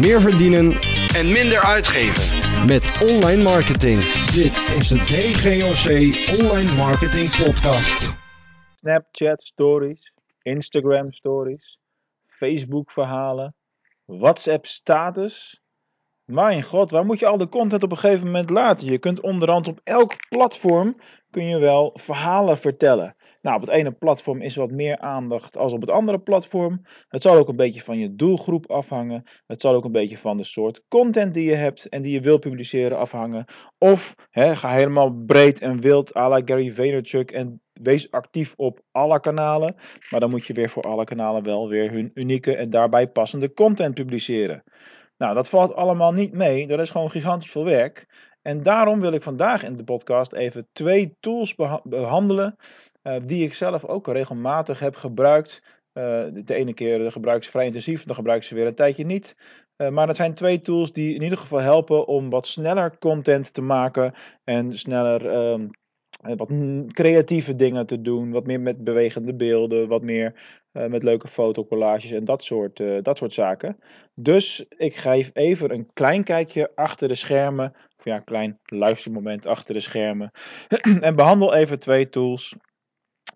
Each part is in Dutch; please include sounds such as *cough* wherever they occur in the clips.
meer verdienen en minder uitgeven. met online marketing. Dit is de DGOC Online Marketing Podcast. Snapchat stories, Instagram stories, Facebook verhalen, WhatsApp status. Mijn god, waar moet je al de content op een gegeven moment laten? Je kunt onderhand op elk platform kun je wel verhalen vertellen. Nou, op het ene platform is wat meer aandacht als op het andere platform. Het zal ook een beetje van je doelgroep afhangen. Het zal ook een beetje van de soort content die je hebt en die je wil publiceren afhangen. Of ga helemaal breed en wild à la Gary Vaynerchuk en wees actief op alle kanalen. Maar dan moet je weer voor alle kanalen wel weer hun unieke en daarbij passende content publiceren. Nou, dat valt allemaal niet mee. Dat is gewoon gigantisch veel werk. En daarom wil ik vandaag in de podcast even twee tools beha- behandelen. Eh, die ik zelf ook regelmatig heb gebruikt. Eh, de ene keer gebruik ik ze vrij intensief, dan gebruik ik ze weer een tijdje niet. Eh, maar dat zijn twee tools die in ieder geval helpen om wat sneller content te maken en sneller ehm, eh, wat creatieve dingen te doen. Wat meer met bewegende beelden, wat meer eh, met leuke fotocollages en dat soort, eh, dat soort zaken. Dus ik geef even een klein kijkje achter de schermen. Of ja, een klein luistermoment achter de schermen. *clears throat* en behandel even twee tools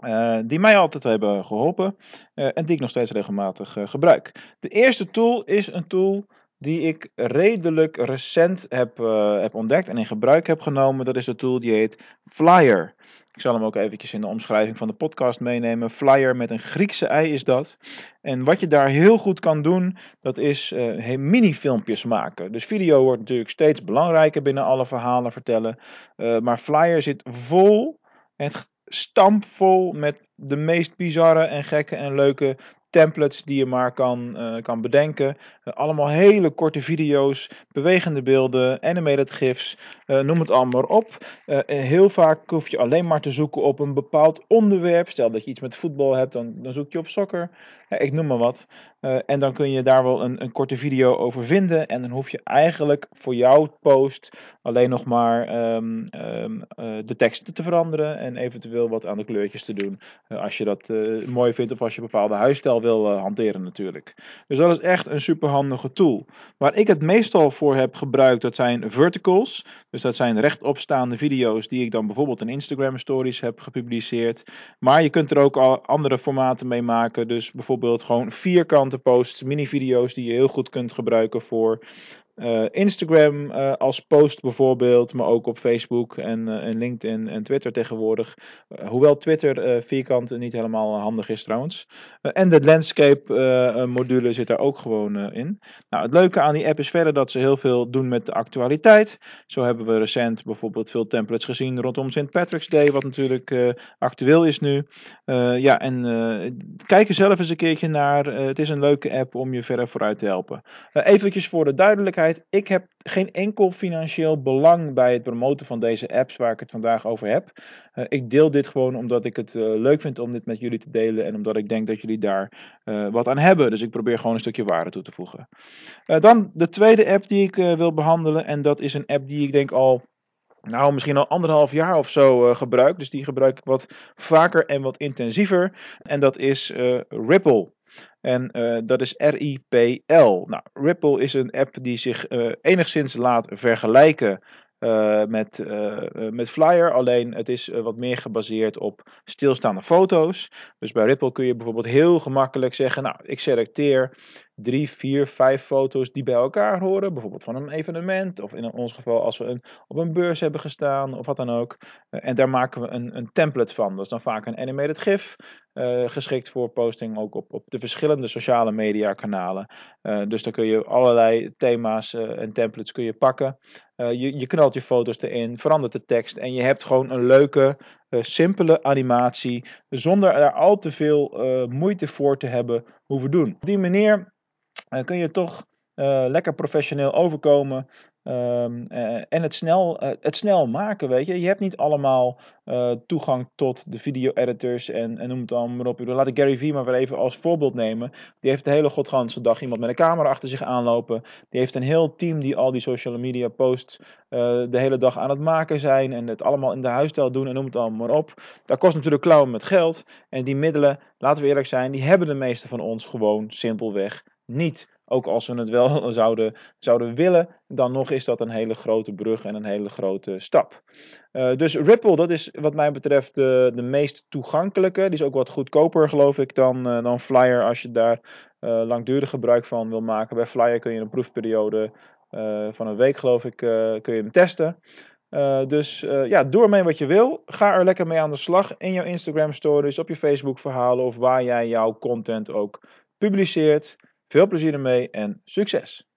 eh, die mij altijd hebben geholpen eh, en die ik nog steeds regelmatig eh, gebruik. De eerste tool is een tool die ik redelijk recent heb, heb ontdekt en in gebruik heb genomen. Dat is de tool die heet Flyer. Ik zal hem ook eventjes in de omschrijving van de podcast meenemen. Flyer met een Griekse ei is dat. En wat je daar heel goed kan doen, dat is eh, mini-filmpjes maken. Dus video wordt natuurlijk steeds belangrijker binnen alle verhalen vertellen. Maar Flyer zit vol, echt stampvol met de meest bizarre en gekke en leuke templates die je maar kan, eh, kan bedenken. Eh, allemaal hele korte video's, bewegende beelden, animated gifs, eh, noem het allemaal maar op. Heel vaak hoef je alleen maar te zoeken op een bepaald onderwerp. Stel dat je iets met voetbal hebt, dan, dan zoek je op soccer. Ik noem maar wat. En dan kun je daar wel een, een korte video over vinden. En dan hoef je eigenlijk voor jouw post alleen nog maar ehm, ehm, eh, de teksten te veranderen. En eventueel wat aan de kleurtjes te doen. als je dat mooi vindt of als je bepaalde huisstijl wil eh, hanteren natuurlijk. Dus dat is echt een superhandige tool. Waar ik het meestal voor heb gebruikt, dat zijn verticals. Dus dat zijn rechtopstaande video's die ik dan bijvoorbeeld in Instagram stories heb gepubliceerd. Maar je kunt er ook al andere formaten mee maken. Dus bijvoorbeeld gewoon vierkante posts, mini-video's die je heel goed kunt gebruiken voor eh, Instagram eh, als post bijvoorbeeld, maar ook op Facebook en, eh, en LinkedIn en Twitter tegenwoordig. Hoewel Twitter vierkant niet helemaal handig is trouwens. En de landscape module zit daar ook gewoon in. Nou, het leuke aan die app is verder dat ze heel veel doen met de actualiteit. Zo hebben we recent bijvoorbeeld veel templates gezien rondom St. Patrick's Day, wat natuurlijk actueel is nu. Ja, en kijk er zelf eens een keertje naar. Het is een leuke app om je verder vooruit te helpen. Eventjes voor de duidelijkheid. Ik heb geen enkel financieel belang bij het promoten van deze apps waar ik het vandaag over heb. Uh, ik deel dit gewoon omdat ik het uh, leuk vind om dit met jullie te delen. En omdat ik denk dat jullie daar uh, wat aan hebben. Dus ik probeer gewoon een stukje waarde toe te voegen. Dan de tweede app die ik wil behandelen. En dat is een app die ik denk al nou, misschien al anderhalf jaar of zo gebruik. Dus die gebruik ik wat vaker en wat intensiever. En dat is uh, Ripple. En uh, dat is R-I-P-L. Nou, Ripple is een app die zich enigszins laat vergelijken met, uh, met Flyer. Alleen het is wat meer gebaseerd op stilstaande foto's. Dus bij Ripple kun je bijvoorbeeld heel gemakkelijk zeggen: Nou, ik selecteer drie, vier, vijf foto's die bij elkaar horen. Bijvoorbeeld van een evenement. Of in ons geval als we een, op een beurs hebben gestaan. Of wat dan ook. en daar maken we een, een, template van. Dat is dan vaak een animated GIF. geschikt voor posting ook op, op de verschillende sociale media kanalen. dus dan kun je allerlei thema's en templates kun je pakken. Uh, je, je, knalt je foto's erin, verandert de tekst en je hebt gewoon een leuke, uh, simpele animatie zonder er al te veel uh, moeite voor te hebben hoeven doen. Op die manier kun je toch lekker professioneel overkomen. Uh, en het snel, het snel maken, weet je. Je hebt niet allemaal uh, toegang tot de video-editors en, en noem het allemaal maar op. Laat ik Gary Vee maar weer even als voorbeeld nemen. Die heeft de hele godganse dag iemand met een camera achter zich aanlopen. Die heeft een heel team die al die social media posts de hele dag aan het maken zijn. En het allemaal in de huisstijl doen en noem het allemaal maar op. Dat kost natuurlijk klauwen met geld. En die middelen, laten we eerlijk zijn, die hebben de meeste van ons gewoon simpelweg niet. Ook als we het wel *laughs* zouden, zouden willen, dan nog is dat een hele grote brug en een hele grote stap. Uh, dus Ripple, dat is wat mij betreft de, de meest toegankelijke. Die is ook wat goedkoper, geloof ik, dan, uh, dan Flyer als je daar uh, langdurig gebruik van wil maken. Bij Flyer kun je een proefperiode van een week, geloof ik, kun je hem testen. dus ja, doe ermee wat je wil. Ga er lekker mee aan de slag in jouw Instagram stories, op je Facebook verhalen of waar jij jouw content ook publiceert. Veel plezier ermee en succes!